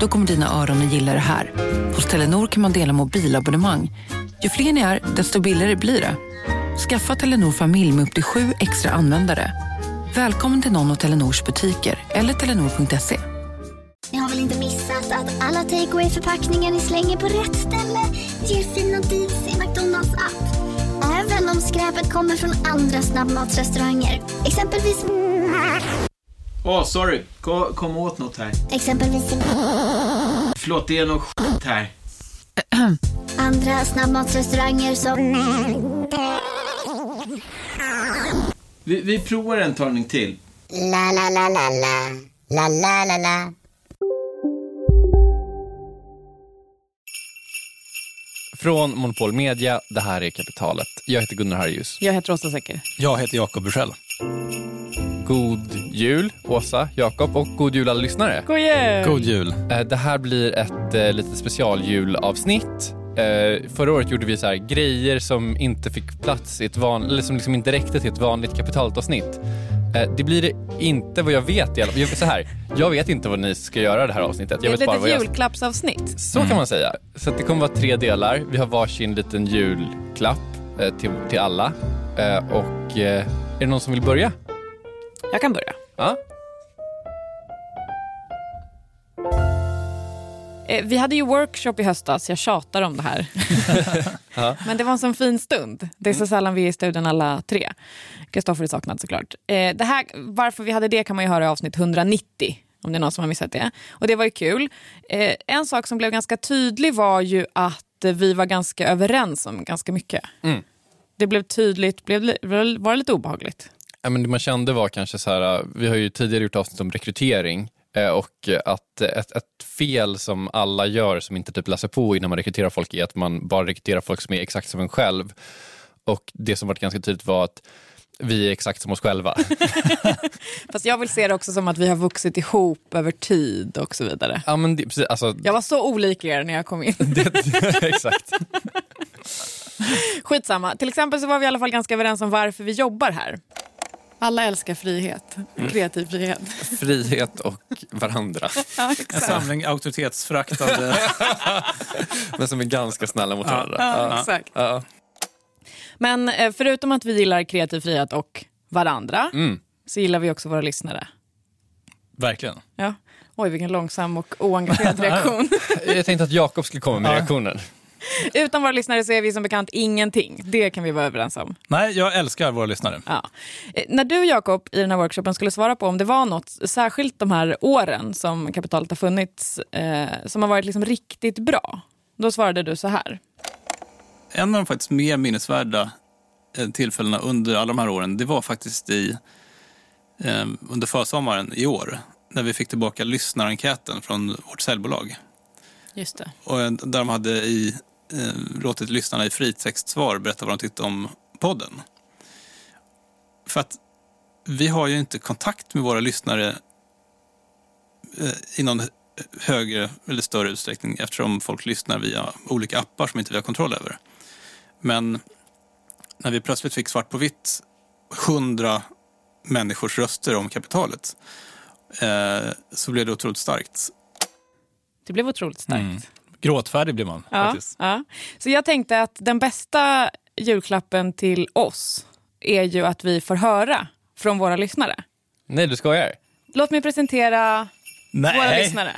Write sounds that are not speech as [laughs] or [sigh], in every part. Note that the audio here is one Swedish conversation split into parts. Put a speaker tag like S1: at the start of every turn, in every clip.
S1: Då kommer dina öron att gilla det här. Hos Telenor kan man dela mobilabonnemang. Ju fler ni är, desto billigare blir det. Skaffa Telenor familj med upp till sju extra användare. Välkommen till någon av Telenors butiker eller telenor.se.
S2: Ni har väl inte missat att alla takeaway förpackningar ni slänger på rätt ställe ger fina deals i McDonalds app. Även om skräpet kommer från andra snabbmatsrestauranger. Exempelvis...
S3: Åh, sorry. Kom, kom åt något här.
S2: Exempelvis...
S3: Förlåt, det är något skit här.
S2: Andra snabbmatsrestauranger som...
S3: Vi, vi provar en talning till.
S2: La, la, la, la, la. La, la, la, la.
S4: Från Monopol Media, det här är Kapitalet. Jag heter Gunnar Harjus.
S5: Jag heter Åsa Secker.
S6: Jag heter Jakob Bursell.
S4: God jul, Åsa, Jakob och god jul alla lyssnare.
S5: God jul!
S6: God jul.
S4: Eh, Det här blir ett eh, litet specialjulavsnitt. Eh, förra året gjorde vi så här grejer som inte fick plats i ett van, eller som liksom inte räckte till ett vanligt kapitalavsnitt. Det blir det inte vad jag vet i alla fall. Så här, jag vet inte vad ni ska göra det här avsnittet.
S5: Det
S4: Jag
S5: är ett litet
S4: jag...
S5: julklappsavsnitt.
S4: Så kan man säga. Så att det kommer vara tre delar. Vi har varsin liten julklapp till, till alla. Och är det någon som vill börja?
S5: Jag kan börja.
S4: Ja?
S5: Eh, Vi hade ju workshop i höstas, jag tjatar om det här. [laughs] Men det var en sån fin stund. Det är så sällan vi är i studion alla tre. Kristoffer är saknad såklart. Eh, Det här, varför vi hade det kan man ju höra i avsnitt 190 om det är någon som har missat det. Och det var ju kul. Eh, En sak som blev ganska tydlig var ju att vi var ganska överens om ganska mycket.
S4: Mm.
S5: Det blev tydligt, blev, var det lite obehagligt?
S4: Ja, men det man kände var kanske så här, eh, vi har ju tidigare gjort avsnitt om rekrytering eh, och att ett, ett fel som alla gör som inte typ läser på innan man rekryterar folk är att man bara rekryterar folk som är exakt som en själv. Och det som var ganska tydligt var att vi är exakt som oss själva. [laughs]
S5: Fast jag vill se det också som att vi har vuxit ihop över tid och så vidare.
S4: ja, men det, precis, alltså,
S5: Jag var så olik er när jag kom in. [laughs]
S4: det, [laughs] exakt.
S5: Skitsamma. Till exempel så var vi i alla fall ganska överens om varför vi jobbar här. Alla älskar frihet. Kreativ frihet.
S4: Frihet och varandra. [laughs]
S5: Ja,
S6: En samling auktoritetsföraktande... [laughs]
S4: Men som är ganska snälla mot varandra.
S5: Ja, exakt.
S4: Ja.
S5: Men eh, förutom att vi gillar kreativ frihet och varandra
S4: Mm.
S5: så gillar vi också våra lyssnare.
S6: Verkligen.
S5: Ja. Oj, vilken långsam och oengagerad [laughs] reaktion.
S4: Jag tänkte att Jakob skulle komma med
S6: Ja.
S4: reaktionen. [laughs]
S5: Utan våra lyssnare så är vi som bekant ingenting. Det kan vi vara överens om.
S6: Nej, jag älskar våra lyssnare.
S5: Ja. Eh, När du, Jakob, i den här workshopen skulle svara på om det var något, särskilt de här åren som kapitalet har funnits, eh, som har varit liksom riktigt bra. Då svarade du så här.
S6: En av de faktiskt mer minnesvärda eh, tillfällena under alla de här åren, det var faktiskt i, eh, under försommaren i år, när vi fick tillbaka lyssnarenkäten från vårt säljbolag.
S5: Just det.
S6: Och eh, där de hade i, eh, låtit lyssnarna i fritextsvar berätta vad de tyckte om podden. För att vi har ju inte kontakt med våra lyssnare eh, i någon högre eller större utsträckning eftersom folk lyssnar via olika appar som inte vi har kontroll över. Men när vi plötsligt fick svart på vitt hundra människors röster om kapitalet eh, så blev det otroligt starkt.
S5: Det blev otroligt starkt.
S6: Mm. Gråtfärdig blir man
S5: Ja,
S6: faktiskt.
S5: ja. Så jag tänkte att den bästa julklappen till oss är ju att vi får höra från våra lyssnare.
S4: Nej, du skojar?
S5: Låt mig presentera våra
S6: Nej,
S5: lyssnare.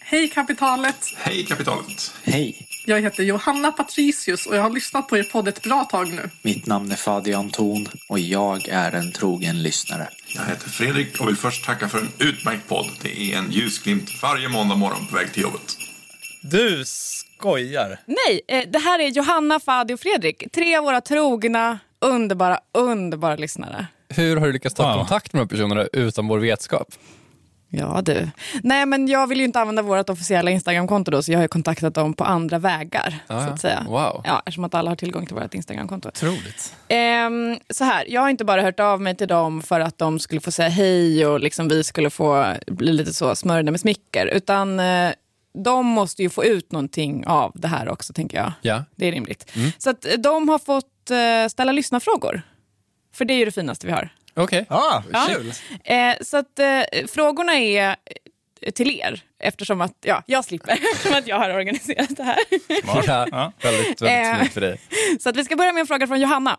S7: Hej kapitalet!
S8: Hej kapitalet!
S9: Hej,
S7: Jag heter Johanna Patricius och jag har lyssnat på er podd ett bra tag nu.
S9: mitt namn är Fadi Anton och jag är en trogen lyssnare.
S8: Jag heter Fredrik och vill först tacka för en utmärkt podd. Det är en ljusglimt varje måndag morgon på väg till jobbet.
S6: Du skojar.
S5: Nej, eh, det här är Johanna, Fadi och Fredrik. Tre av våra trogna, underbara, underbara lyssnare.
S4: Hur har du lyckats ta
S6: Wow.
S4: kontakt med de här personerna utan vår vetskap?
S5: Ja du. Nej men jag vill ju inte använda vårt officiella Instagramkonto då så jag har ju kontaktat dem på andra vägar.
S4: Ah,
S5: så att säga.
S4: Wow.
S5: Ja, eftersom att alla har tillgång till vårt Instagramkonto.
S10: Otroligt.
S5: Ehm, så här, jag har inte bara hört av mig till dem för att de skulle få säga hej och liksom vi skulle få bli lite så smörjda med smicker. Utan eh, de måste ju få ut någonting av det här också tänker jag.
S4: Ja.
S5: Det är rimligt.
S4: Mm.
S5: Så att eh, de har fått eh, ställa lyssnarfrågor. För det är ju det finaste vi har.
S4: Okej.
S10: Ah,
S5: Ja.
S10: kul.
S5: Eh, så att eh, frågorna är till er eftersom att ja, jag slipper [laughs] eftersom att jag har organiserat det här.
S4: Ja, [laughs]
S10: Ja.
S4: väldigt, väldigt
S5: Eh.
S4: fint för dig.
S5: Så att vi ska börja med en fråga från Johanna.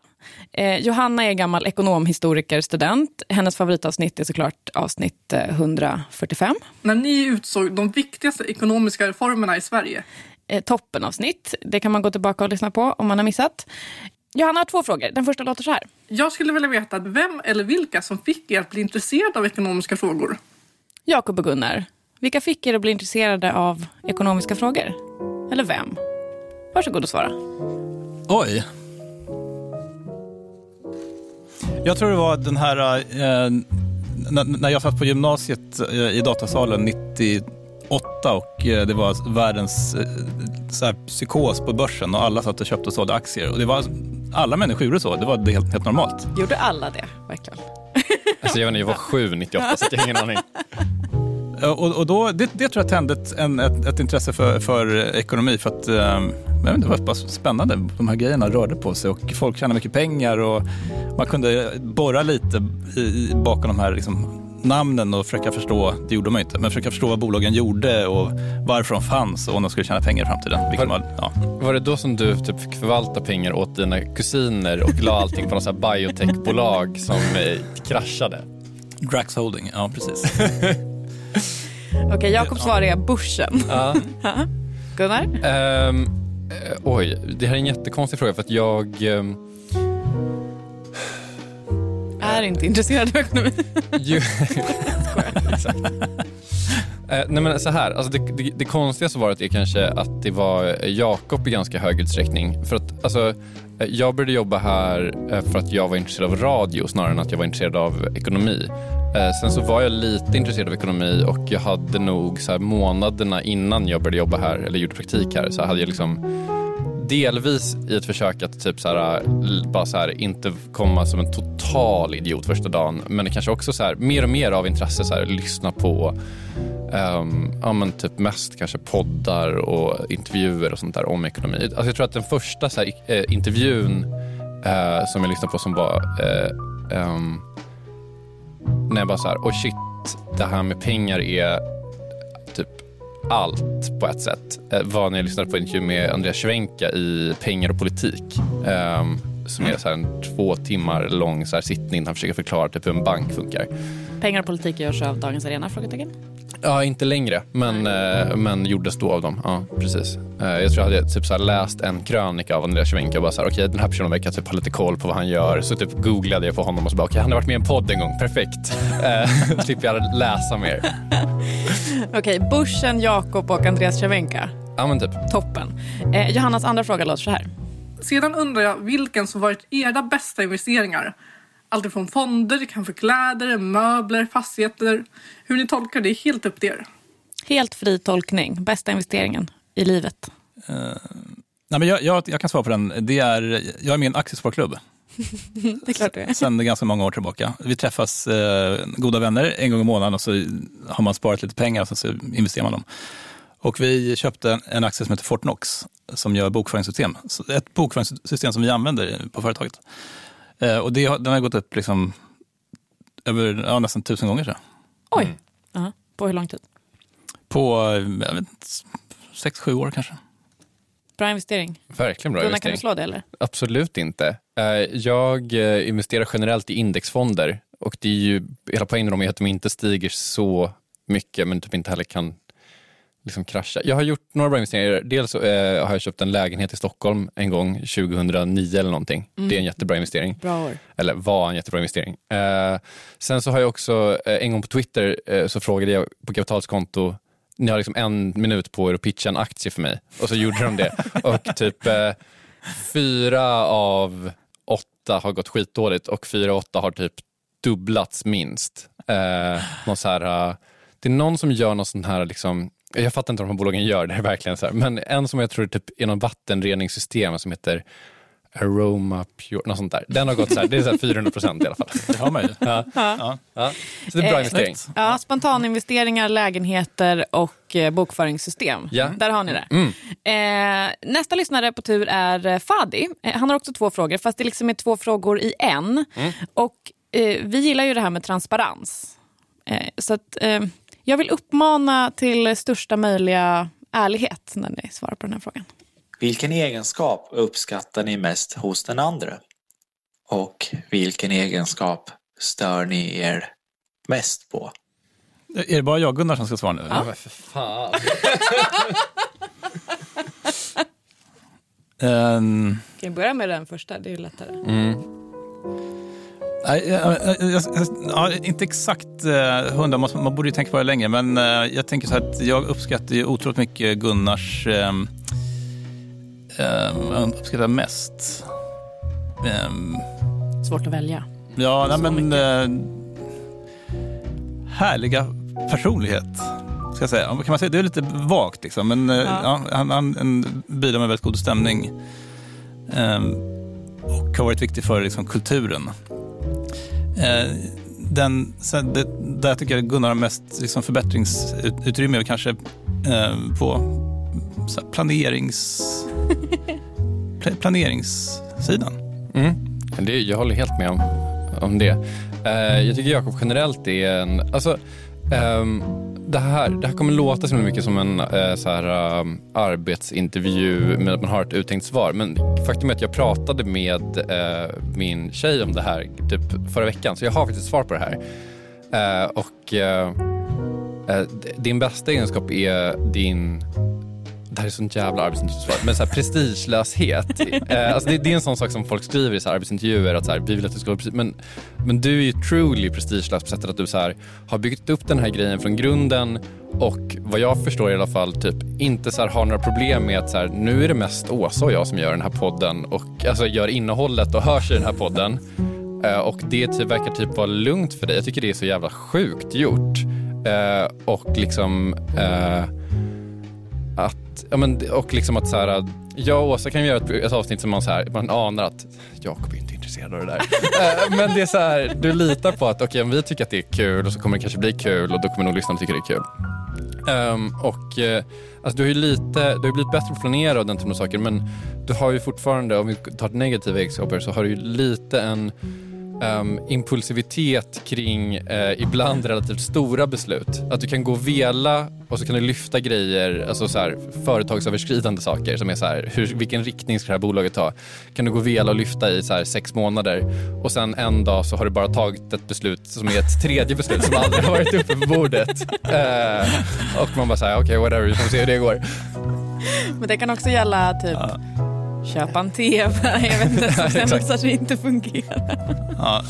S5: Eh, Johanna är gammal ekonomhistoriker, student. Hennes favoritavsnitt är såklart avsnitt eh, 145.
S7: När ni utsåg de viktigaste ekonomiska reformerna i Sverige.
S5: Eh, toppenavsnitt. Det kan man gå tillbaka och lyssna på om man har missat. Johanna har två frågor. Den första låter så här.
S7: Jag skulle vilja veta vem eller vilka som fick er att bli intresserade av ekonomiska frågor.
S5: Jakob och Gunnar, vilka fick er att bli intresserade av ekonomiska frågor? Eller vem? Varsågod och svara.
S10: Oj. Jag tror det var den här, eh, när, jag satt på gymnasiet eh, i datasalen 98 och eh, det var världens eh, så här, psykos på börsen och alla satt och köpte och sålde aktier. Och det var, alla människor gjorde så, det var helt, helt normalt.
S5: Gjorde alla det, verkligen?
S4: Alltså, jag, vet inte, jag var sju 98 så jag har ingen aning. [laughs]
S10: Eh, Och, och då, det, det tror jag tände ett, en, ett, ett intresse för, för ekonomi för att eh, jag vet det var bara spännande. De här grejerna rörde på sig och folk tjänade mycket pengar och man kunde borra lite i, bakom de här liksom, namnen och försöka förstå, det gjorde man ju inte, men försöka förstå vad bolagen gjorde och varför de fanns och om de skulle tjäna pengar i framtiden.
S4: Var-
S10: var, ja.
S4: Var det då som du typ fick förvalta pengar åt dina kusiner och la allting på något biotechbolag som eh, kraschade?
S10: Drax Holding, ja precis. [laughs]
S5: Okej, Jakobs svar är börsen.
S4: Ja. [laughs]
S5: Gunnar?
S4: Eh, oj, det här är en jättekonstig fråga för att jag... ehm,
S5: Är inte intresserad av ekonomi. [laughs]
S4: ju, Exakt. Eh, nej men så här, alltså det, det, det konstigaste var att det kanske att det var Jakob i ganska hög utsträckning. För att alltså, Eh, jag började jobba här eh, för att jag var intresserad av radio snarare än att jag var intresserad av ekonomi. Eh, sen så var jag lite intresserad av ekonomi och jag hade nog så här, månaderna innan jag började jobba här eller gjorde praktik här så hade jag liksom delvis i ett försök att typ så här, bara så här, inte komma som en total idiot första dagen. Men kanske också så här, mer och mer av intresse så här, lyssna på ehm, ja, men typ mest kanske poddar och intervjuer och sånt där om ekonomi. Alltså jag tror att den första så här, eh, intervjun eh, som jag lyssnade på som var eh, ehm, när jag bara så här, oh shit, det här med pengar är typ allt på ett sätt eh, var när jag lyssnade på en intervju med Andreas Schwenka i Pengar och politik. ehm, som är så här en två timmar lång så här sittning han försöker förklara typ hur en bank funkar.
S5: Pengar och politik görs av Dagens Arena? Frågetecken.
S4: Ja, inte längre, men, eh, men gjordes då av dem. Ja, precis. Eh, jag tror jag hade typ så läst en krönika av Andreas Cervenka och bara så här, okej den här personen verkar typ ha lite koll på vad han gör. Så typ googlade jag på honom och så bara, okej han har varit med i en podd en gång, perfekt. Eh, [laughs] slipper jag läsa mer. [laughs]
S5: Okej, Börsen, Jakob och Andreas Cervenka.
S4: Ja men typ.
S5: Toppen. Eh, Johannas andra fråga låter så här.
S7: Sedan undrar jag vilken som varit era bästa investeringar. Alltifrån fonder, kanske kläder, möbler, fastigheter. Hur ni tolkar det är helt upp till er.
S5: Helt fri tolkning. Bästa investeringen i livet.
S10: Eh, nej, men jag, jag, jag kan svara på den. Det är, jag är med i en aktiesparklubb [laughs]
S5: Det är klart det är.
S10: sedan ganska många år tillbaka. Vi träffas eh, goda vänner en gång i månaden och så har man sparat lite pengar och så, så investerar man dem. Och vi köpte en aktie som heter Fortnox som gör bokföringssystem. Så Ett bokföringssystem som vi använder på företaget. Eh, och det, den har gått upp liksom över ja, nästan tusen gånger. Så.
S5: Oj. Ja, på hur lång tid?
S10: På eh, jag vet, sex, sju år kanske.
S5: Bra investering.
S4: Verkligen bra
S5: Gunnar, kan
S4: investering.
S5: du slå det eller?
S4: Absolut inte. Eh, Jag eh, investerar generellt i indexfonder och det är ju, hela poängen med dem är att de inte stiger så mycket men typ inte heller kan liksom krascha. Jag har gjort några bra investeringar. Dels eh, har jag köpt en lägenhet i Stockholm en gång, 2009 eller någonting.
S5: Mm.
S4: Det är en jättebra investering.
S5: Bra år.
S4: Eller var en jättebra investering. Eh, sen så har jag också, eh, en gång på Twitter eh, så frågade jag på Kapitals konto, ni har liksom en minut på er att pitcha en aktie för mig. Och så gjorde de det. [laughs] Och typ eh, fyra av åtta har gått skitdåligt och fyra av åtta har typ dubblats minst. Eh, någon här, eh, det är någon som gör något sånt här, liksom, jag fattar inte vad de här bolagen gör, det är verkligen så här, men en som jag tror typ är någon vattenreningssystem som heter Aroma Pure, något sånt där. Den har gått så här, det är så här 400 procent i alla fall.
S10: Det har man ju.
S4: Ja.
S5: Ja.
S4: Ja. Så det är bra
S5: Eh,
S4: investering.
S5: Ja, spontaninvesteringar, lägenheter och eh, bokföringssystem.
S4: Ja.
S5: Där har ni det.
S4: Mm.
S5: Eh, nästa lyssnare på tur är eh, Fadi. Eh, han har också två frågor, fast det liksom är två frågor i en.
S4: Mm.
S5: Och eh, Vi gillar ju det här med transparens. Eh, så att, eh, jag vill uppmana till största möjliga ärlighet när ni svarar på den här frågan.
S9: Vilken egenskap uppskattar ni mest hos den andra? Och vilken egenskap stör ni er mest på?
S10: Är det bara jag och Gunnar som ska svara nu?
S4: Ja, men för fan. [laughs]
S10: Ehm,
S5: Kan börja med den första? Det är ju lättare.
S4: Mm.
S10: Ja, inte exakt eh, hundra, man, borde ju tänka på det längre, men eh, jag tänker så här att jag uppskattar ju otroligt mycket Gunnars... ehm, ehm, jag uppskattar mest... ehm,
S5: Svårt att välja.
S10: Ja, nej, men... Eh, härliga personlighet. Ska jag säga. Kan man säga. Det är lite vagt liksom. Men eh, ja. han, han bidrar med väldigt god stämning. Ehm, och har varit viktig för liksom, kulturen. Eh, den, sen, det, där tycker jag Gunnar har mest liksom, förbättringsutrymme och kanske eh, på så här, planerings, [laughs] pla- planeringssidan.
S4: Mm. Det, jag håller helt med om, om det. Eh, jag tycker Jakob generellt är en... Alltså, ehm, det, här, det här kommer låta så mycket som en eh, så här, um, arbetsintervju med att man har ett uttänkt svar. Men faktum är att jag pratade med eh, min tjej om det här typ förra veckan. Så jag har faktiskt svar på det här. Eh, och eh, eh, Din bästa egenskap är din det här är sånt jävla arbetsintervjusvar, men så här, prestigelöshet. [laughs] eh, alltså det, det är en sån sak som folk skriver i så här arbetsintervjuer, att så här, vi vill att det ska vara. Men, men du är ju truly prestigelös på sättet att du så här, har byggt upp den här grejen från grunden och vad jag förstår i alla fall typ inte så har några problem med att så här, nu är det mest Åsa och jag som gör den här podden och alltså gör innehållet och hörs i den här podden. Eh, och det typ, verkar typ vara lugnt för dig. Jag tycker det är så jävla sjukt gjort. Eh, och liksom eh, att, ja men, och liksom att så här, jag och Åsa kan göra ett, ett avsnitt som man, så här, man anar att Jakob är inte intresserad av det där. [laughs] Eh, men det är så här, du litar på att okej om vi tycker att det är kul och så kommer det kanske bli kul och då kommer nog lyssnarna tycka det är kul. Ehm, och eh, alltså, du har ju lite, du har ju blivit bättre på att planera och den typen av saker men du har ju fortfarande, om vi tar negativa egenskaper, så har du ju lite en ehm, impulsivitet kring eh, ibland relativt stora beslut. Att du kan gå och vela och så kan du lyfta grejer, alltså så här, företagsöverskridande saker som är så här, hur, vilken riktning ska det här bolaget ta? Kan du gå och vela och lyfta i så här, sex månader och sen en dag så har du bara tagit ett beslut som är ett tredje beslut som aldrig har varit uppe på bordet. Eh, och man bara säger okej okay, whatever, vi får se hur det går.
S5: Men det kan också gälla typ köpa en TV. [laughs] Jag vet inte, som sen visar sig inte fungera.
S10: Ja,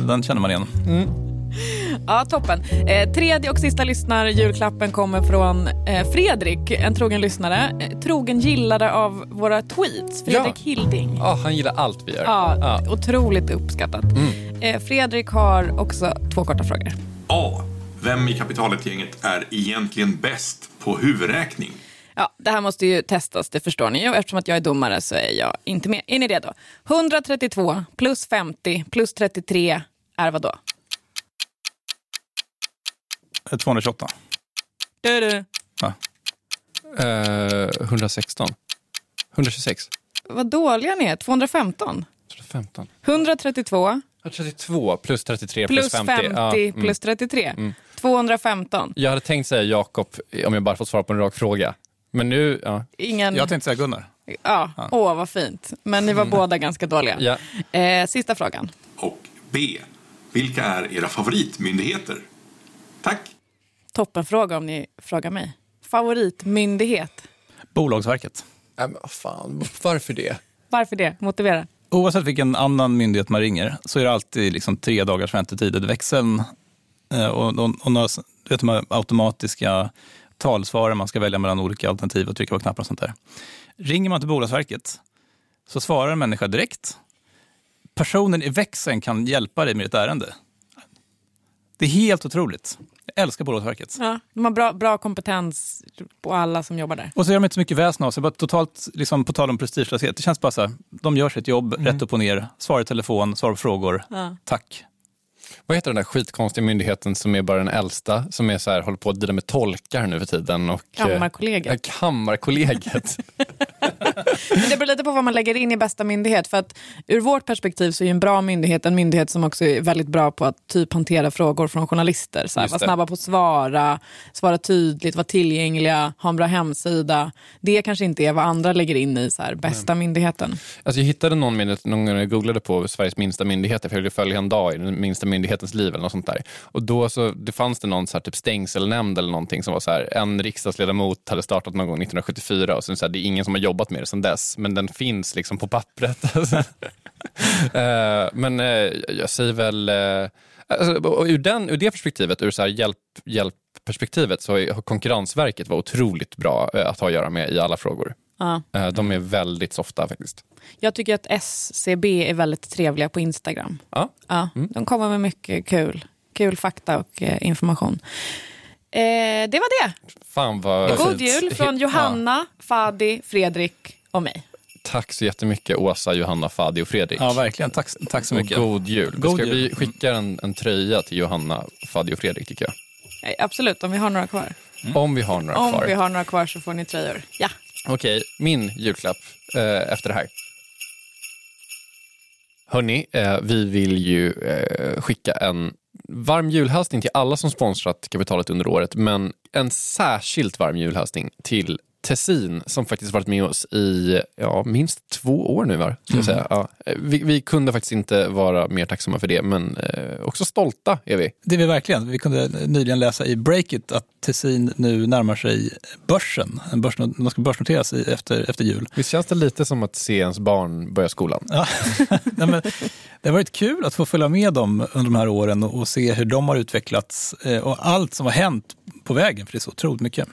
S10: den känner man igen.
S5: Ja, toppen. Eh, tredje och sista lyssnar julklappen kommer från eh, Fredrik, en trogen lyssnare. Eh, trogen gillare av våra tweets. Fredrik
S4: Ja.
S5: Hilding.
S4: Ja, han gillar allt vi gör.
S5: Ja,
S4: Ja.
S5: Otroligt uppskattat. Eh, Fredrik har också två korta frågor.
S8: A. Vem i kapitalet-gänget är egentligen bäst på huvudräkning?
S5: Ja, det här måste ju testas, det förstår ni ju. Eftersom att jag är domare så är jag inte med. Är ni redo? 132 plus 50 plus 33 är vad då?
S10: Eh, 228.
S5: Du, du.
S10: Ja.
S4: Eh, 116. 126.
S5: Vad dåliga ni är. 215.
S4: 115.
S5: 132
S4: 32 plus 33 plus,
S5: plus
S4: 50.
S5: 50,
S4: Ja, mm.
S5: plus 33. 215.
S4: Jag hade tänkt säga Jakob om jag bara fått svara på en rak fråga. Men nu, ja.
S5: Ingen...
S10: Jag tänkte säga Gunnar.
S5: Ja, åh vad fint. Men ni var båda ganska dåliga.
S4: ja.
S5: Eh, sista frågan.
S8: Och B. Vilka är era favoritmyndigheter? Tack!
S5: Toppenfråga om ni frågar mig. Favoritmyndighet?
S10: Bolagsverket.
S4: Nej, men vad fan, varför det?
S5: Varför det? Motivera.
S10: Oavsett vilken annan myndighet man ringer så är det alltid liksom tre dagars väntetid. Växeln eh, och, och, och några, du vet, de här automatiska talsvaren man ska välja mellan olika alternativ och trycka på knappar och sånt där. Ringer man till Bolagsverket så svarar en människa direkt. Personen i växeln kan hjälpa dig med ditt ärende. Det är helt otroligt. Jag älskar Boråsverket.
S5: Ja, de har bra, bra kompetens på alla som jobbar där.
S10: Och så gör de inte så mycket väsen av sig. Bara totalt, liksom, på tal om prestigelöshet. Det känns bara så här, de gör sitt jobb
S4: Mm.
S10: rätt upp och ner. Svarar i telefon, svarar på frågor.
S5: Ja.
S10: Tack.
S4: Vad heter den där skitkonstiga myndigheten som är bara den äldsta, som är så här, håller på att dela med tolkar nu för tiden? Och, eh,
S5: Kammarkollegiet.
S4: ja, Kammarkollegiet. [laughs] [laughs]
S5: Men det beror lite på vad man lägger in i bästa myndighet. För att ur vårt perspektiv så är en bra myndighet en myndighet som också är väldigt bra på att typ hantera frågor från journalister. Så här, vara snabba på att svara, svara tydligt, vara tillgängliga, ha en bra hemsida. Det kanske inte är vad andra lägger in i så här, bästa myndigheten.
S4: Alltså jag hittade någon myndighet, någon gång jag googlade på Sveriges minsta myndigheter, för jag ville följa en dag i den minsta myndighetens liv eller något sånt där. Och då så, det fanns det någon så här typ stängselnämnd eller någonting som var så här, en riksdagsledamot hade startat någon gång 1974 och sen så här, det är ingen som har jobbat med det sedan dess, men den finns liksom på pappret. [laughs] Alltså. Eh, men eh, jag säger väl, eh, alltså, och ur, den, ur det perspektivet, ur så här hjälp, hjälpperspektivet så har Konkurrensverket varit otroligt bra att ha att göra med i alla frågor.
S5: Ja.
S4: Eh, De är väldigt softa faktiskt.
S5: Jag tycker att SCB är väldigt trevliga på Instagram.
S4: Ja.
S5: Ja, De kommer med mycket kul, kul fakta och eh, information. Eh, det var det.
S4: Fan vad
S5: God
S4: fint.
S5: jul från
S4: Ja.
S5: Johanna, Fadi, Fredrik och mig.
S4: Tack så jättemycket Åsa, Johanna, Fadi och Fredrik.
S10: Ja, verkligen. Tack, tack så
S4: Och
S10: mycket.
S4: god jul.
S10: God
S4: Ska
S10: jul.
S4: Vi skickar en, en tröja till Johanna, Fadi och Fredrik tycker jag.
S5: Eh, Absolut, om vi har några kvar.
S4: Om vi har några
S5: Om
S4: kvar.
S5: vi har några kvar så får ni tröjor. Ja.
S4: Okej, min julklapp eh, efter det här. Hörni, eh, vi vill ju eh, skicka en varm julhälsning till alla som sponsrat kapitalet under året, men en särskilt varm julhälsning till Tessin som faktiskt varit med oss i ja, minst två år nu. Va? Ska jag säga. Ja, eh, vi, vi kunde faktiskt inte vara mer tacksamma för det, men eh, också stolta är vi.
S10: Det är vi verkligen. Vi kunde nyligen läsa i Breakit att Tessin nu närmar sig börsen. En börs, de ska börsnoteras i, efter, efter jul.
S4: Visst känns det lite som att se ens barn börja skolan?
S10: Ja. [laughs] Nej, men det har varit kul att få följa med dem under de här åren och, och se hur de har utvecklats eh, och allt som har hänt på vägen, för det är så otroligt mycket.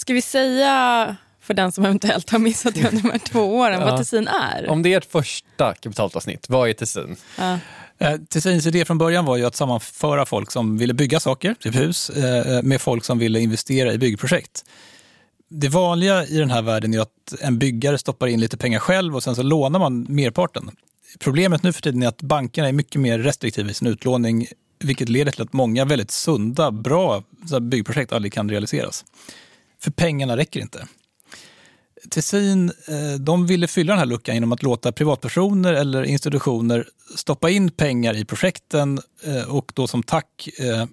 S5: Ska vi säga för den som eventuellt har missat det under de här två åren
S4: Ja.
S5: vad Tessin är?
S4: Om det är ett första kapitalavsnitt, vad är Tessin?
S5: Ja.
S10: Eh, Tessins idé från början var ju att sammanföra folk som ville bygga saker, typ hus, eh, med folk som ville investera i byggprojekt. Det vanliga i den här världen är att en byggare stoppar in lite pengar själv och sen så lånar man merparten. Problemet nu för tiden är att bankerna är mycket mer restriktiva i sin utlåning, vilket leder till att många väldigt sunda, bra byggprojekt aldrig kan realiseras. För pengarna räcker inte. Tessin eh, de ville fylla den här luckan genom att låta privatpersoner eller institutioner stoppa in pengar i projekten eh, och då som tack eh,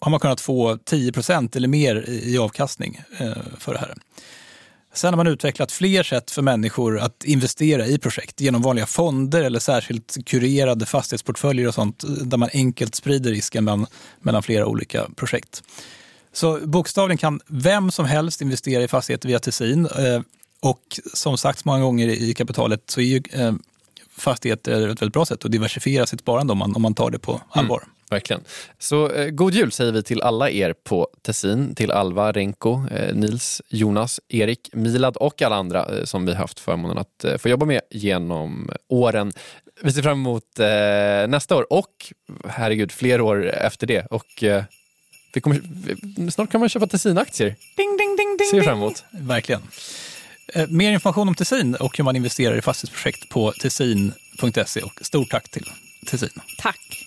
S10: har man kunnat få 10% eller mer i avkastning för det här. Sen har man utvecklat fler sätt för människor att investera i projekt genom vanliga fonder eller särskilt kurerade fastighetsportföljer och sånt där man enkelt sprider risken mellan, mellan flera olika projekt. Så bokstavligen kan vem som helst investera i fastigheter via Tessin. Eh, och som sagt många gånger i kapitalet så är ju eh, fastigheter ett väldigt bra sätt att diversifiera sitt sparande om man, om man tar det på allvar.
S4: Verkligen. Så eh, god jul säger vi till alla er på Tessin, till Alva, Renko, eh, Nils, Jonas, Erik, Milad och alla andra eh, som vi haft förmånen att eh, få jobba med genom åren. Vi ser fram emot nästa år och herregud, fler år efter det. Och vi kommer, snart kan man köpa Tessin-aktier.
S5: Ding, ding, ding, ding,
S4: Ser fram emot.
S10: Verkligen. Eh, Mer information om Tessin och hur man investerar i fastighetsprojekt på tessin.se och stort tack till Tessin.
S5: Tack.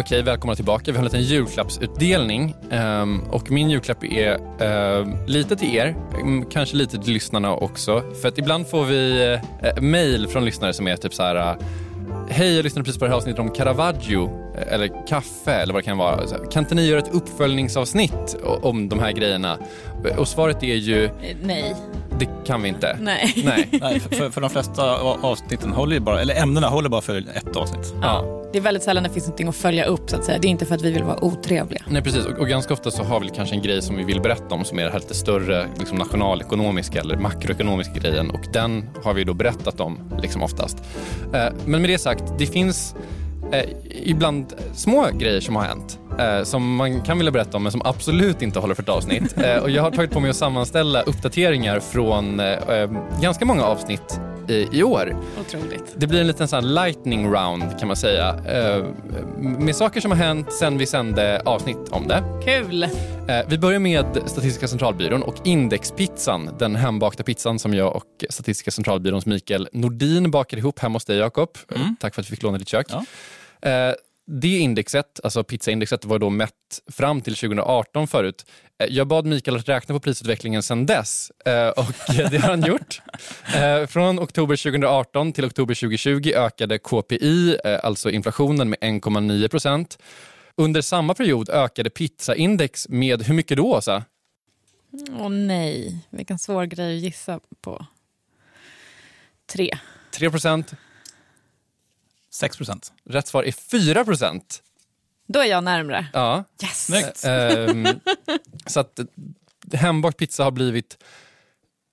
S4: Okej, välkomna tillbaka. Vi har en liten julklappsutdelning. Um, och min julklapp är uh, lite till er, mm, kanske lite till lyssnarna också. För att ibland får vi uh, mail från lyssnare som är typ så här... Uh, Hej, jag lyssnade precis på det här avsnittet om Caravaggio, eller kaffe eller vad det kan vara. Kan inte ni göra ett uppföljningsavsnitt om de här grejerna? Och svaret är ju...
S5: Nej.
S4: Det kan vi inte.
S5: Nej.
S4: Nej. [laughs]
S10: Nej för, för de flesta avsnitten håller ju bara, eller ämnena håller bara för ett avsnitt.
S5: Ja. Det är väldigt sällan det finns någonting att följa upp så att säga. Det är inte för att vi vill vara otrevliga.
S4: Nej precis och, och ganska ofta så har vi kanske en grej som vi vill berätta om som är det här lite större liksom nationalekonomiska eller makroekonomiska grejen och den har vi då berättat om liksom oftast. Eh, men med det sagt, det finns eh, ibland små grejer som har hänt eh, som man kan vilja berätta om men som absolut inte håller för ett avsnitt. [laughs] Eh, och jag har tagit på mig att sammanställa uppdateringar från eh, eh, ganska många avsnitt i, i år.
S5: Otroligt.
S4: Det blir en liten sån lightning round kan man säga. Eh, med saker som har hänt sen vi sände avsnitt om det.
S5: Kul!
S4: Eh, vi börjar med Statistiska centralbyrån och Indexpizzan, den hembakta pizzan som jag och Statistiska centralbyråns Mikael Nordin bakade ihop hemma hos dig Jakob. Mm. Tack för att vi fick låna ditt kök. Ja. Det indexet, alltså pizzaindexet, var då mätt fram till 2018 förut. Eh, jag bad Mikael att räkna på prisutvecklingen sedan dess eh, och [laughs] det har han gjort. Eh, från oktober 2018 till oktober 2020 ökade KPI, alltså inflationen, med 1,9 procent. Under samma period ökade pizzaindex med hur mycket då, Åsa?
S5: Åh oh, nej, vilken svår grej att gissa på. Tre.
S4: 3 procent.
S10: 6 procent.
S4: Rätt svar är 4 procent.
S5: Då är jag närmre.
S4: Ja.
S5: Yes!
S4: Ehm, [laughs] så att hembakt pizza har blivit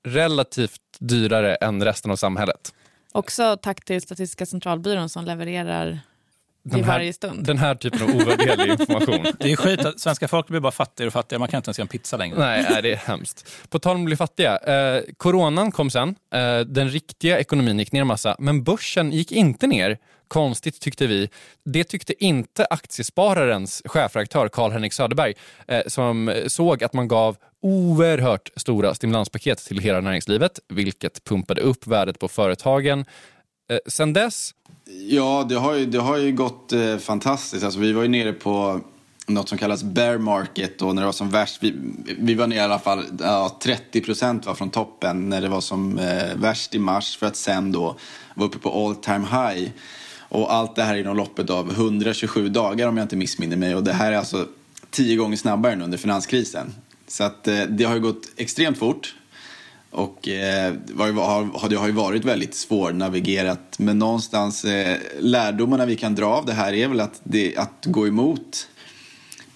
S4: relativt dyrare än resten av samhället.
S5: Också tack till Statistiska centralbyrån som levererar
S4: den
S5: här, varje stund.
S4: Den här typen av ovärderlig information. [laughs]
S10: Det är skit att svenska folk blir bara fattigare och fattigare. Man kan inte ens göra en pizza längre.
S4: Nej, nej det är hemskt. På tal om att bli fattiga. Eh, coronan kom sen. Eh, den riktiga ekonomin gick ner en massa, men börsen gick inte ner. Konstigt tyckte vi. Det tyckte inte Aktiespararens chefredaktör Karl-Henrik Söderberg eh, som såg att man gav oerhört stora stimulanspaket till hela näringslivet, vilket pumpade upp värdet på företagen. Eh, sen dess
S11: Ja, det har ju, det har ju gått eh, fantastiskt. Alltså, vi var ju nere på något som kallas bear market och när det var som värst. Vi, vi var nere i alla fall, ja, 30 procent var från toppen när det var som eh, värst i mars för att sen då vara uppe på all time high. Och allt det här inom loppet av 127 dagar om jag inte missminner mig. Och det här är alltså tio gånger snabbare än under finanskrisen. Så att eh, det har ju gått extremt fort. Och eh, har, det har ju varit väldigt svårnavigerat. Men någonstans eh, lärdomarna vi kan dra av det här är väl att, det, att gå emot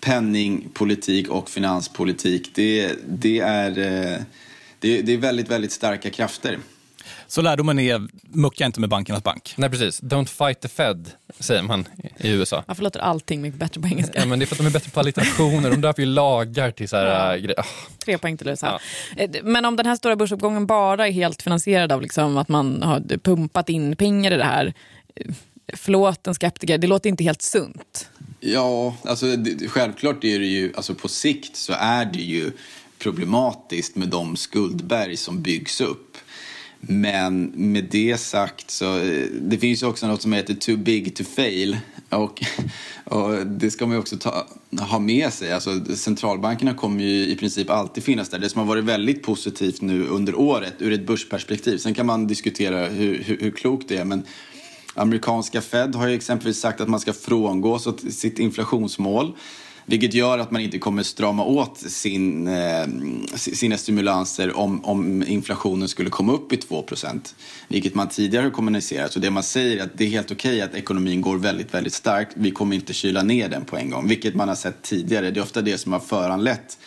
S11: penningpolitik och finanspolitik. Det, det, är, eh, det, det är väldigt, väldigt starka krafter.
S10: Så lärdomen är, mucka inte med bankernas bank.
S4: Nej, precis. Don't fight the Fed, säger man i USA.
S5: Varför låter allting mycket bättre på engelska?
S4: Ja, men det är för att de är bättre på alliterationer. De döper ju lagar till så här ja. grejer. Oh.
S5: Tre poäng till USA. Ja. Eh, men om den här stora börsuppgången bara är helt finansierad av liksom att man har pumpat in pengar i det här. Eh, förlåt en skeptiker, det låter inte helt sunt.
S11: Ja, alltså det, självklart är det ju, alltså på sikt så är det ju problematiskt med de skuldberg som byggs upp. Men med det sagt så eh, det finns ju också något som heter too big to fail. Och, [laughs] och det ska man ju också ta, ha med sig. Alltså, centralbankerna kommer ju i princip alltid finnas där. Det som har varit väldigt positivt nu under året ur ett börsperspektiv. Sen kan man diskutera hur, hur, hur klokt det är. Men amerikanska Fed har ju exempelvis sagt att man ska frångå sitt inflationsmål. Vilket gör att man inte kommer strama åt sin, eh, sina stimulanser om, om inflationen skulle komma upp i 2% Vilket man tidigare har kommunicerat. Så det man säger är att det är helt okej okay att ekonomin går väldigt, väldigt starkt. Vi kommer inte kyla ner den på en gång. Vilket man har sett tidigare. Det är ofta det som har föranlett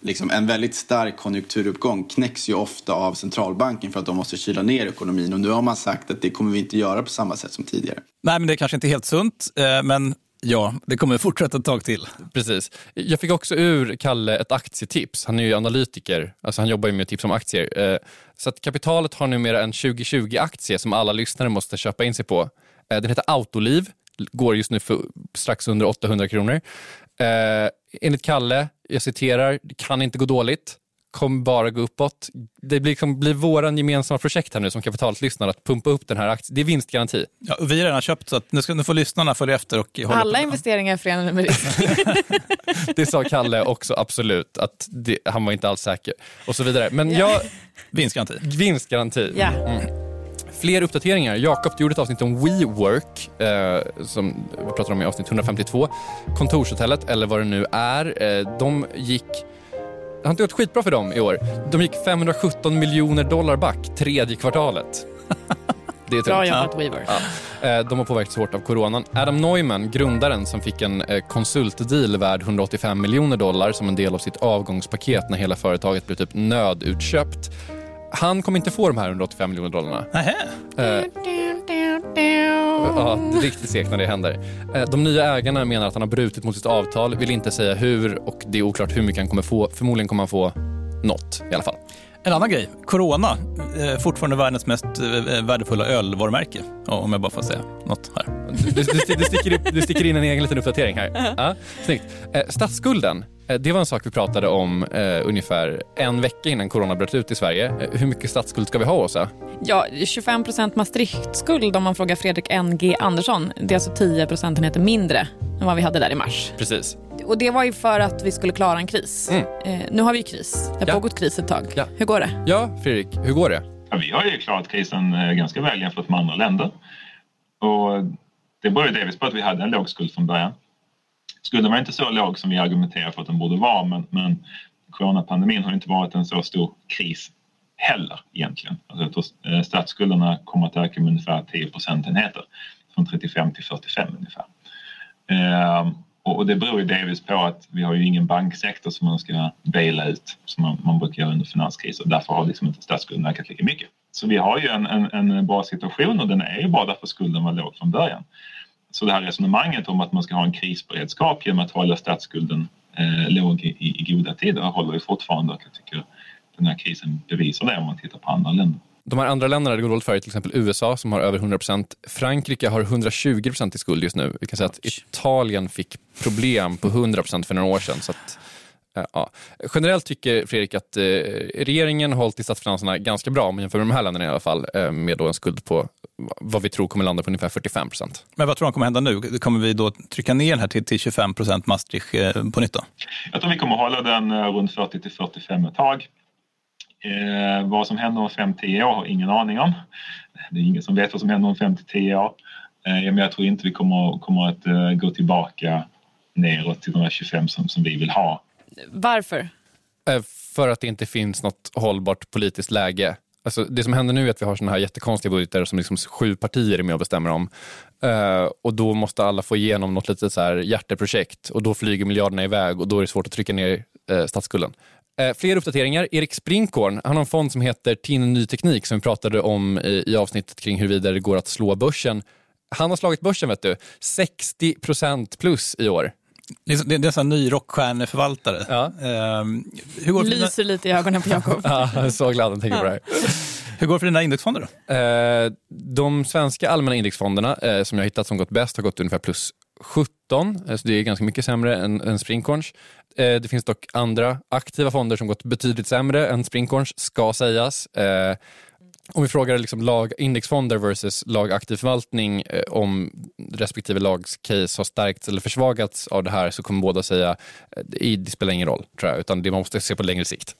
S11: liksom en väldigt stark konjunkturuppgång knäcks ju ofta av centralbanken för att de måste kyla ner ekonomin. Och nu har man sagt att det kommer vi inte göra på samma sätt som tidigare.
S10: Nej, men det är kanske inte helt sunt, eh, men Ja, det kommer fortsätta ett tag till.
S4: Precis. Jag fick också ur Kalle ett aktietips. Han är ju analytiker, alltså han jobbar ju med tips om aktier. Eh, så att kapitalet har numera en 2020-aktie som alla lyssnare måste köpa in sig på. Eh, den heter Autoliv, går just nu för strax under 800 kronor. Eh, enligt Kalle, jag citerar, det kan inte gå dåligt kommer bara gå uppåt. Det blir, liksom, blir våran gemensamma projekt här nu som kapitalet lyssnar att pumpa upp den här aktien. Det är vinstgaranti.
S10: Ja, vi har redan köpt så att nu, ska, nu får lyssnarna följa efter och hålla
S5: Alla på. investeringar är förenade med risk. [laughs]
S4: det sa Kalle också, absolut. Att det, han var inte alls säker och så vidare. Men jag...
S10: Vinstgaranti.
S4: Vinstgaranti.
S5: Ja. Mm.
S4: Fler uppdateringar. Jakob gjorde ett avsnitt om WeWork eh, som vi pratade om i avsnitt 152. Kontorshotellet, eller vad det nu är. Eh, de gick det har inte gått skitbra för dem i år. De gick 517 miljoner dollar back tredje kvartalet. [laughs]
S5: Det är Bra jobbat Weaver.
S4: Ja. Eh, de har påverkats hårt av coronan. Adam Neumann, grundaren som fick en eh, konsultdeal värd 185 miljoner dollar som en del av sitt avgångspaket när hela företaget blev typ nödutköpt. Han kommer inte få de här 185 miljoner dollarna.
S10: Nähä? Eh,
S4: Ja, riktigt segt när det händer. Eh, de nya ägarna menar att han har brutit mot sitt avtal, vill inte säga hur och det är oklart hur mycket han kommer få. Förmodligen kommer han få något i alla fall.
S10: En annan grej, Corona, eh, fortfarande världens mest eh, värdefulla ölvarumärke. Om jag bara får säga något här.
S4: Du, du, du, sticker, du sticker in en egen liten uppdatering här. Uh -huh. ja, snyggt. Statsskulden Eh, det var en sak vi pratade om eh, ungefär en vecka innan corona bröt ut i Sverige. Eh, hur mycket statsskuld ska vi ha, Åsa?
S5: Ja, 25 procent Maastrichtskuld om man frågar Fredrik NG Andersson. Det är alltså 10 procentenheter mindre än vad vi hade där i mars.
S4: Precis.
S5: Och Det var ju för att vi skulle klara en kris. Mm. Eh, nu har vi kris. Det har ja. pågått kris ett tag. Ja. Hur går det?
S4: Ja, Fredrik, hur går det?
S12: Ja, vi har ju klarat krisen eh, ganska väl jämfört med andra länder. Och det beror ju delvis på att vi hade en låg skuld från början. Skulden var inte så låg som vi argumenterar för att den borde vara men, men coronapandemin har inte varit en så stor kris heller egentligen. Alltså, eh, statsskulderna kommer att öka med ungefär 10 procentenheter från 35 till 45 ungefär. Ehm, och det beror ju delvis på att vi har ju ingen banksektor som man ska baila ut som man, man brukar göra under finanskriser. Därför har liksom inte statsskulden ökat lika mycket. Så vi har ju en, en, en bra situation och den är ju bra därför skulden var låg från början. Så det här resonemanget om att man ska ha en krisberedskap genom att hålla statsskulden eh, låg i, i, goda tider håller ju fortfarande och jag tycker den här krisen bevisar det om man tittar på andra länder.
S4: De här andra länderna det går dåligt för till exempel USA som har över 100% Frankrike har 120% i skuld just nu. Vi kan säga att Italien fick problem på 100% för några år sedan. Så att, eh, ja. Generellt tycker Fredrik att eh, regeringen har hållit i statsfinanserna ganska bra om man jämför med de här länderna i alla fall. Eh, med då en skuld på vad vi tror kommer landa på ungefär 45 procent.
S10: Men vad tror du kommer hända nu? Kommer vi då trycka ner den här till, till 25 procent Maastricht eh, på nytt? Då?
S12: Jag tror vi kommer hålla den runt 40 till 45 ett tag. Eh, vad som händer om 5-10 år har ingen aning om. Det är ingen som vet vad som händer om 5-10 år. Eh, men jag tror inte vi kommer, kommer att eh, gå tillbaka neråt till de här 25 som, som vi vill ha.
S5: Varför?
S4: Eh, för att det inte finns något hållbart politiskt läge Alltså, det som händer nu är att vi har såna här jättekonstiga budgetar som liksom sju partier är med och bestämmer om. Uh, och då måste alla få igenom något litet så här hjärteprojekt och då flyger miljarderna iväg och då är det svårt att trycka ner uh, statsskulden. Uh, fler uppdateringar. Erik Sprinkorn, han har en fond som heter TIN Ny Teknik som vi pratade om i, i avsnittet kring huruvida det går att slå börsen. Han har slagit börsen, vet du. 60% plus i år.
S10: Det är, det är en ny rockstjärneförvaltare.
S4: Ja.
S5: Um, hur går Lyser dina... lite i ögonen på Jakob. [laughs]
S4: ja, så glad han tänker på det här. [laughs]
S10: Hur går det för dina indexfonder då?
S4: Uh, de svenska allmänna indexfonderna uh, som jag hittat som gått bäst har gått ungefär plus 17. Uh, så det är ganska mycket sämre än, än Sprinkorns. Det finns dock andra aktiva fonder som gått betydligt sämre än Sprinkorns, ska sägas. om vi frågar liksom lag, indexfonder versus lagaktiv förvaltning eh, om respektive lags case har stärkts eller försvagats av det här så kommer båda säga eh, det, spelar ingen roll, tror jag, utan det man måste se på längre sikt.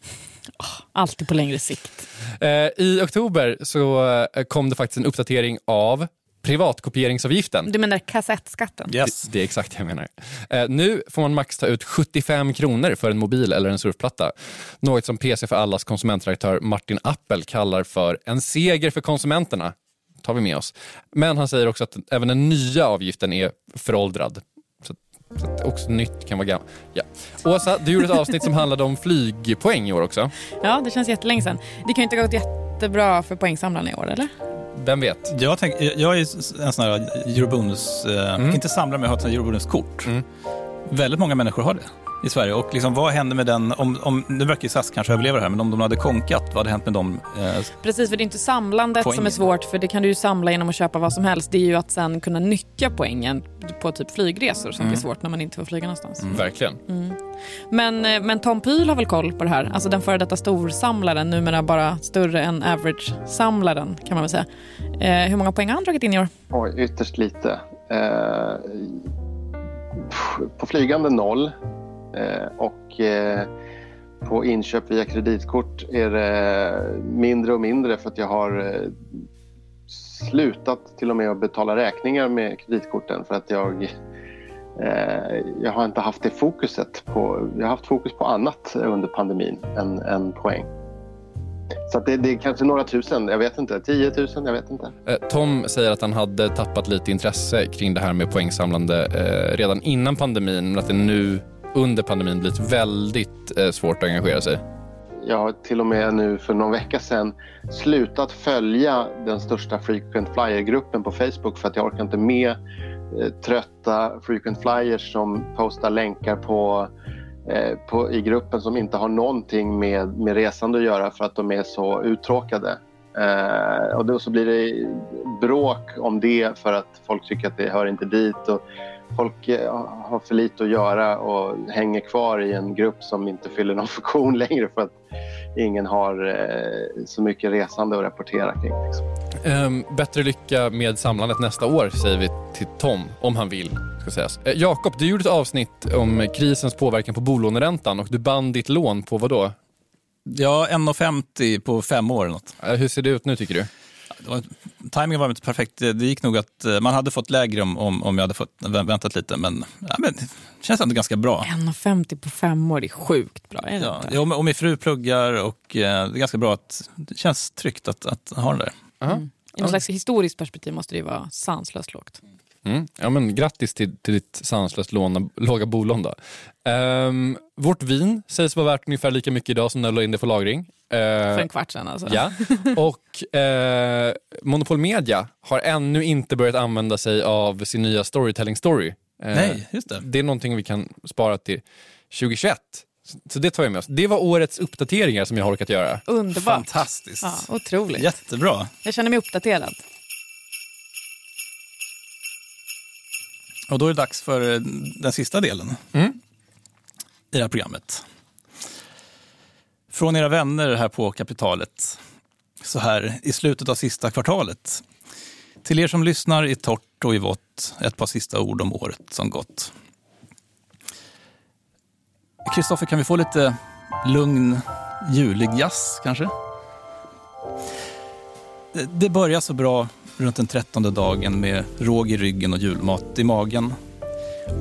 S5: Alltid på längre sikt.
S4: Eh, I oktober så eh, kom det faktiskt en uppdatering av privatkopieringsavgiften.
S5: Du menar kassettskatten?
S4: Det, det är exakt det jag menar. Eh, nu får man max ta ut 75 kronor för en mobil eller en surfplatta. Något som PC för allas konsumentredaktör Martin Appel kallar för en seger för konsumenterna. tar vi med oss. Men han säger också att även den nya avgiften är föråldrad. Så, så att också nytt kan vara gammalt. Ja. Åsa, du gjorde ett avsnitt som handlade om flygpoäng i år också.
S5: Ja, det känns jättelänge sedan. Det kan ju inte ha gått jättebra för poängsamlarna i år, eller?
S4: Vem vet?
S10: Jag, tänk, jag är en sån här eurobonus, eh, inte samlare men jag har ett eurobonuskort. Väldigt många människor har det i Sverige. Och liksom, vad händer med den, om, om, nu verkar ju SAS kanske överleva det här, men om de hade konkat, vad hade hänt med dem? Eh,
S5: Precis, för det är inte samlandet som
S10: Poängen.
S5: är svårt, för det kan du ju samla genom att köpa vad som helst. Det är ju att sen kunna nyttja poängen på typ flygresor som
S4: Mm.
S5: blir svårt när man inte får flyga någonstans.
S4: Verkligen.
S5: Mm. Men, eh, men Tom Pyl har väl koll på det här? Alltså den före detta storsamlaren, numera bara större än average-samlaren kan man väl säga. Eh, hur många poäng har han dragit in i år?
S13: Oj, ytterst lite. Eh, på flygande noll. Eh, och eh, på inköp via kreditkort är det mindre och mindre för att jag har eh, slutat till och med att betala räkningar med kreditkorten för att jag jag har inte haft det fokuset på, jag har haft fokus på annat under pandemin än, än poäng. Så det, det är kanske några tusen, jag vet inte, 10 000, jag vet inte.
S4: Tom säger att han hade tappat lite intresse kring det här med poängsamlande eh, redan innan pandemin, men att det nu under pandemin blivit väldigt eh, svårt att engagera sig.
S13: Jag har till och med nu för någon vecka sedan slutat följa den största frequent flyer-gruppen på Facebook för att jag orkar inte med eh, trötta frequent flyers som postar länkar på, eh, på, i gruppen som inte har någonting med, med resande att göra för att de är så uttråkade. Eh, och då så blir det bråk om det för att folk tycker att det hör inte dit. Och folk eh, har för lite att göra och hänger kvar i en grupp som inte fyller någon [laughs] funktion längre för att ingen har eh, så mycket resande att rapportera kring. Liksom.
S4: Ehm, bättre lycka med samlandet nästa år, säger vi till Tom, om han vill. Ska sägas. Eh, Jakob, du gjorde ett avsnitt om krisens påverkan på bolåneräntan och du band ditt lån på vad då?
S10: Ja, 1,50 på fem år eller något.
S4: Eh, hur ser det ut nu tycker du?
S10: Timingen var inte perfekt. Det gick nog att eh, man hade fått lägre om, om, om jag hade fått vä- väntat lite, men, ja, men det känns ändå ganska bra.
S5: 1,50 på fem år, det är sjukt bra. Är det
S10: Ja,
S5: inte?
S10: ja, och min fru pluggar och eh, det är ganska bra att det känns tryggt att, att ha den där.
S5: Mm. I något slags historiskt perspektiv måste det ju vara sanslöst lågt.
S4: Mm. Ja, men grattis till, till ditt sanslöst låna, låga bolån. Då. Ehm, vårt vin sägs vara värt ungefär lika mycket idag som när du la in det för lagring. Eh,
S5: För en kvart sedan alltså.
S4: Ja, och eh, Monopol Media har ännu inte börjat använda sig av sin nya storytelling story. Eh,
S10: Nej, just det.
S4: Det är någonting vi kan spara till 2021. Så- Så det tar jag med oss. Det var årets uppdateringar som jag har orkat göra.
S5: Underbart.
S10: Fantastiskt.
S5: Ja, otroligt.
S10: Jättebra.
S5: Jag känner mig uppdaterad.
S10: Och då är det dags för eh, den sista delen
S4: Mm.
S10: i det här programmet. Från era vänner här på Kapitalet, så här i slutet av sista kvartalet. Till er som lyssnar i torrt och i vått, ett par sista ord om året som gått. Kristoffer, kan vi få lite lugn, julig jazz kanske? Det- Det börjar så bra runt den trettonde dagen med råg i ryggen och julmat i magen.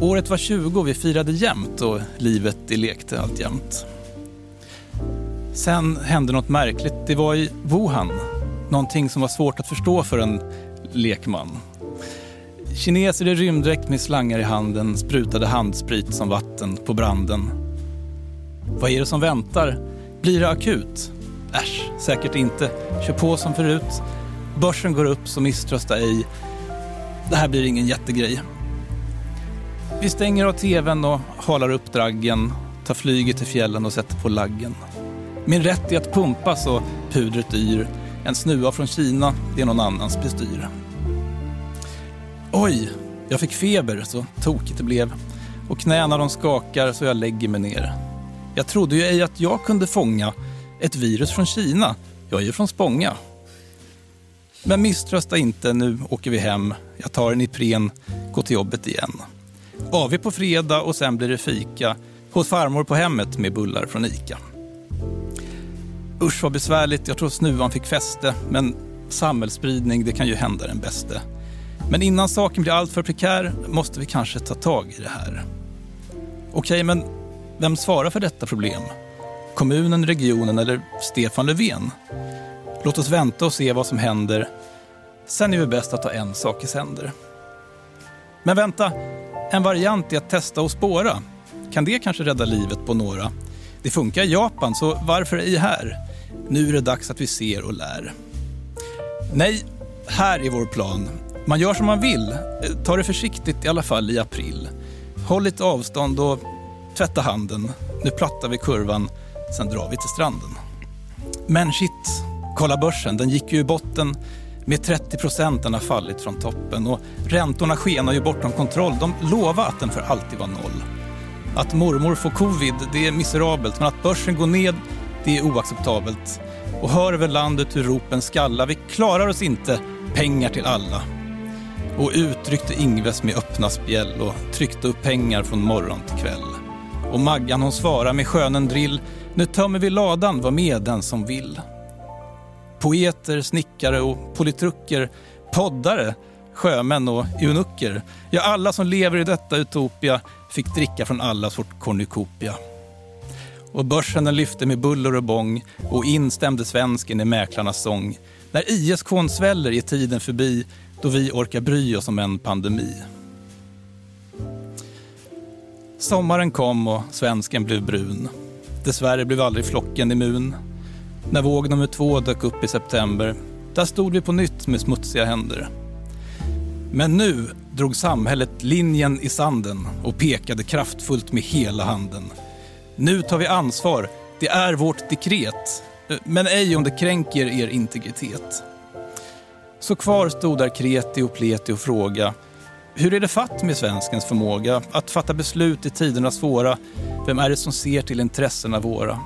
S10: Året var 20, vi firade jämt och livet det lekte alltjämt. Sen hände något märkligt. Det var i Wuhan. Någonting som var svårt att förstå för en lekman. Kineser i rymddräkt med slangar i handen sprutade handsprit som vatten på branden. Vad är det som väntar? Blir det akut? Äsch, säkert inte. Kör på som förut. Börsen går upp, så misströsta ej. Det här blir ingen jättegrej. Vi stänger av tvn och halar upp draggen, tar flyget till fjällen och sätter på laggen. Min rätt är att pumpa så pudret yr En snuva från Kina, det är någon annans bestyr. Oj, jag fick feber, så tokigt det blev. Och knäna de skakar så jag lägger mig ner. Jag trodde ju ej att jag kunde fånga ett virus från Kina. Jag är ju från Spånga. Men misströsta inte, nu åker vi hem. Jag tar en Ipren, går till jobbet igen. AV på fredag och sen blir det fika hos farmor på hemmet med bullar från Ica. Usch vad besvärligt, jag tror snuvan fick fäste, men samhällsspridning, det kan ju hända den bäste. Men innan saken blir alltför prekär måste vi kanske ta tag i det här. Okej, men vem svarar för detta problem? Kommunen, regionen eller Stefan Löfven? Låt oss vänta och se vad som händer. Sen är det bäst att ta en sak i sänder. Men vänta, en variant är att testa och spåra. Kan det kanske rädda livet på några? Det funkar i Japan, så varför ej här? Nu är det dags att vi ser och lär. Nej, här är vår plan. Man gör som man vill. Eh, ta det försiktigt i alla fall i april. Håll lite avstånd och tvätta handen. Nu plattar vi kurvan, sen drar vi till stranden. Men shit, kolla börsen. Den gick ju i botten med 30 procent. Den har fallit från toppen och räntorna skenar ju bortom kontroll. De lovar att den för alltid var noll. Att mormor får covid, det är miserabelt. Men att börsen går ned, det är oacceptabelt. Och hör över landet hur ropen skallar. Vi klarar oss inte, pengar till alla. Och uttryckte Ingves med öppna spjäll och tryckte upp pengar från morgon till kväll. Och Maggan hon svarar med skönen drill. Nu tömmer vi ladan, var med den som vill. Poeter, snickare och politrucker, poddare, sjömän och eunucker. Ja, alla som lever i detta utopia fick dricka från allas vårt cornucopia. Och börsen den lyfte med buller och bång och instämde svensken i mäklarnas sång. När ISK sväller är tiden förbi då vi orkar bry oss om en pandemi. Sommaren kom och svensken blev brun. Dessvärre blev aldrig flocken immun. När våg nummer två dök upp i september, där stod vi på nytt med smutsiga händer. Men nu drog samhället linjen i sanden och pekade kraftfullt med hela handen. Nu tar vi ansvar, det är vårt dekret, men ej om det kränker er integritet. Så kvar stod där kreti och pleti och fråga hur är det fatt med svenskens förmåga att fatta beslut i tiderna svåra? Vem är det som ser till intressena våra?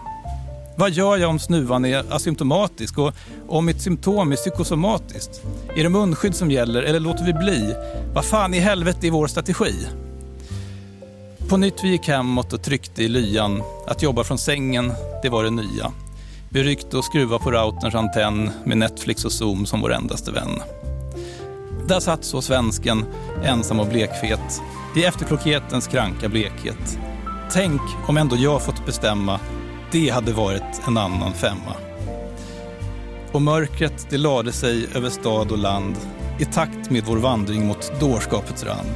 S10: Vad gör jag om snuvan är asymptomatisk och om mitt symptom är psykosomatiskt? Är det munskydd som gäller eller låter vi bli? Vad fan i helvete är vår strategi? På nytt vi gick hemåt och tryckte i lyan. Att jobba från sängen, det var det nya. Vi ryckte och skruvade på routerns antenn med Netflix och Zoom som vår endaste vän. Där satt så svensken, ensam och blekfet, i efterklokhetens kranka blekhet. Tänk om ändå jag fått bestämma, det hade varit en annan femma. Och mörkret det lade sig över stad och land i takt med vår vandring mot dårskapets rand.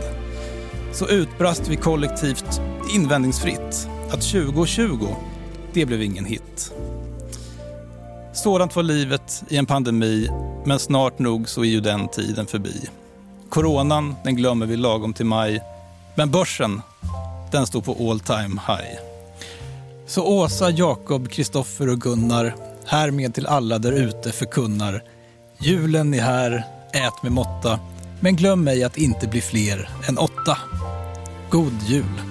S10: Så utbrast vi kollektivt invändningsfritt att 2020, det blev ingen hit. Sådant var livet i en pandemi, men snart nog så är ju den tiden förbi. Coronan, den glömmer vi lagom till maj. Men börsen, den står på all time high. Så Åsa, Jakob, Kristoffer och Gunnar, härmed till alla där ute förkunnar. Julen är här, ät med måtta, men glöm ej att inte bli fler än åtta. God jul!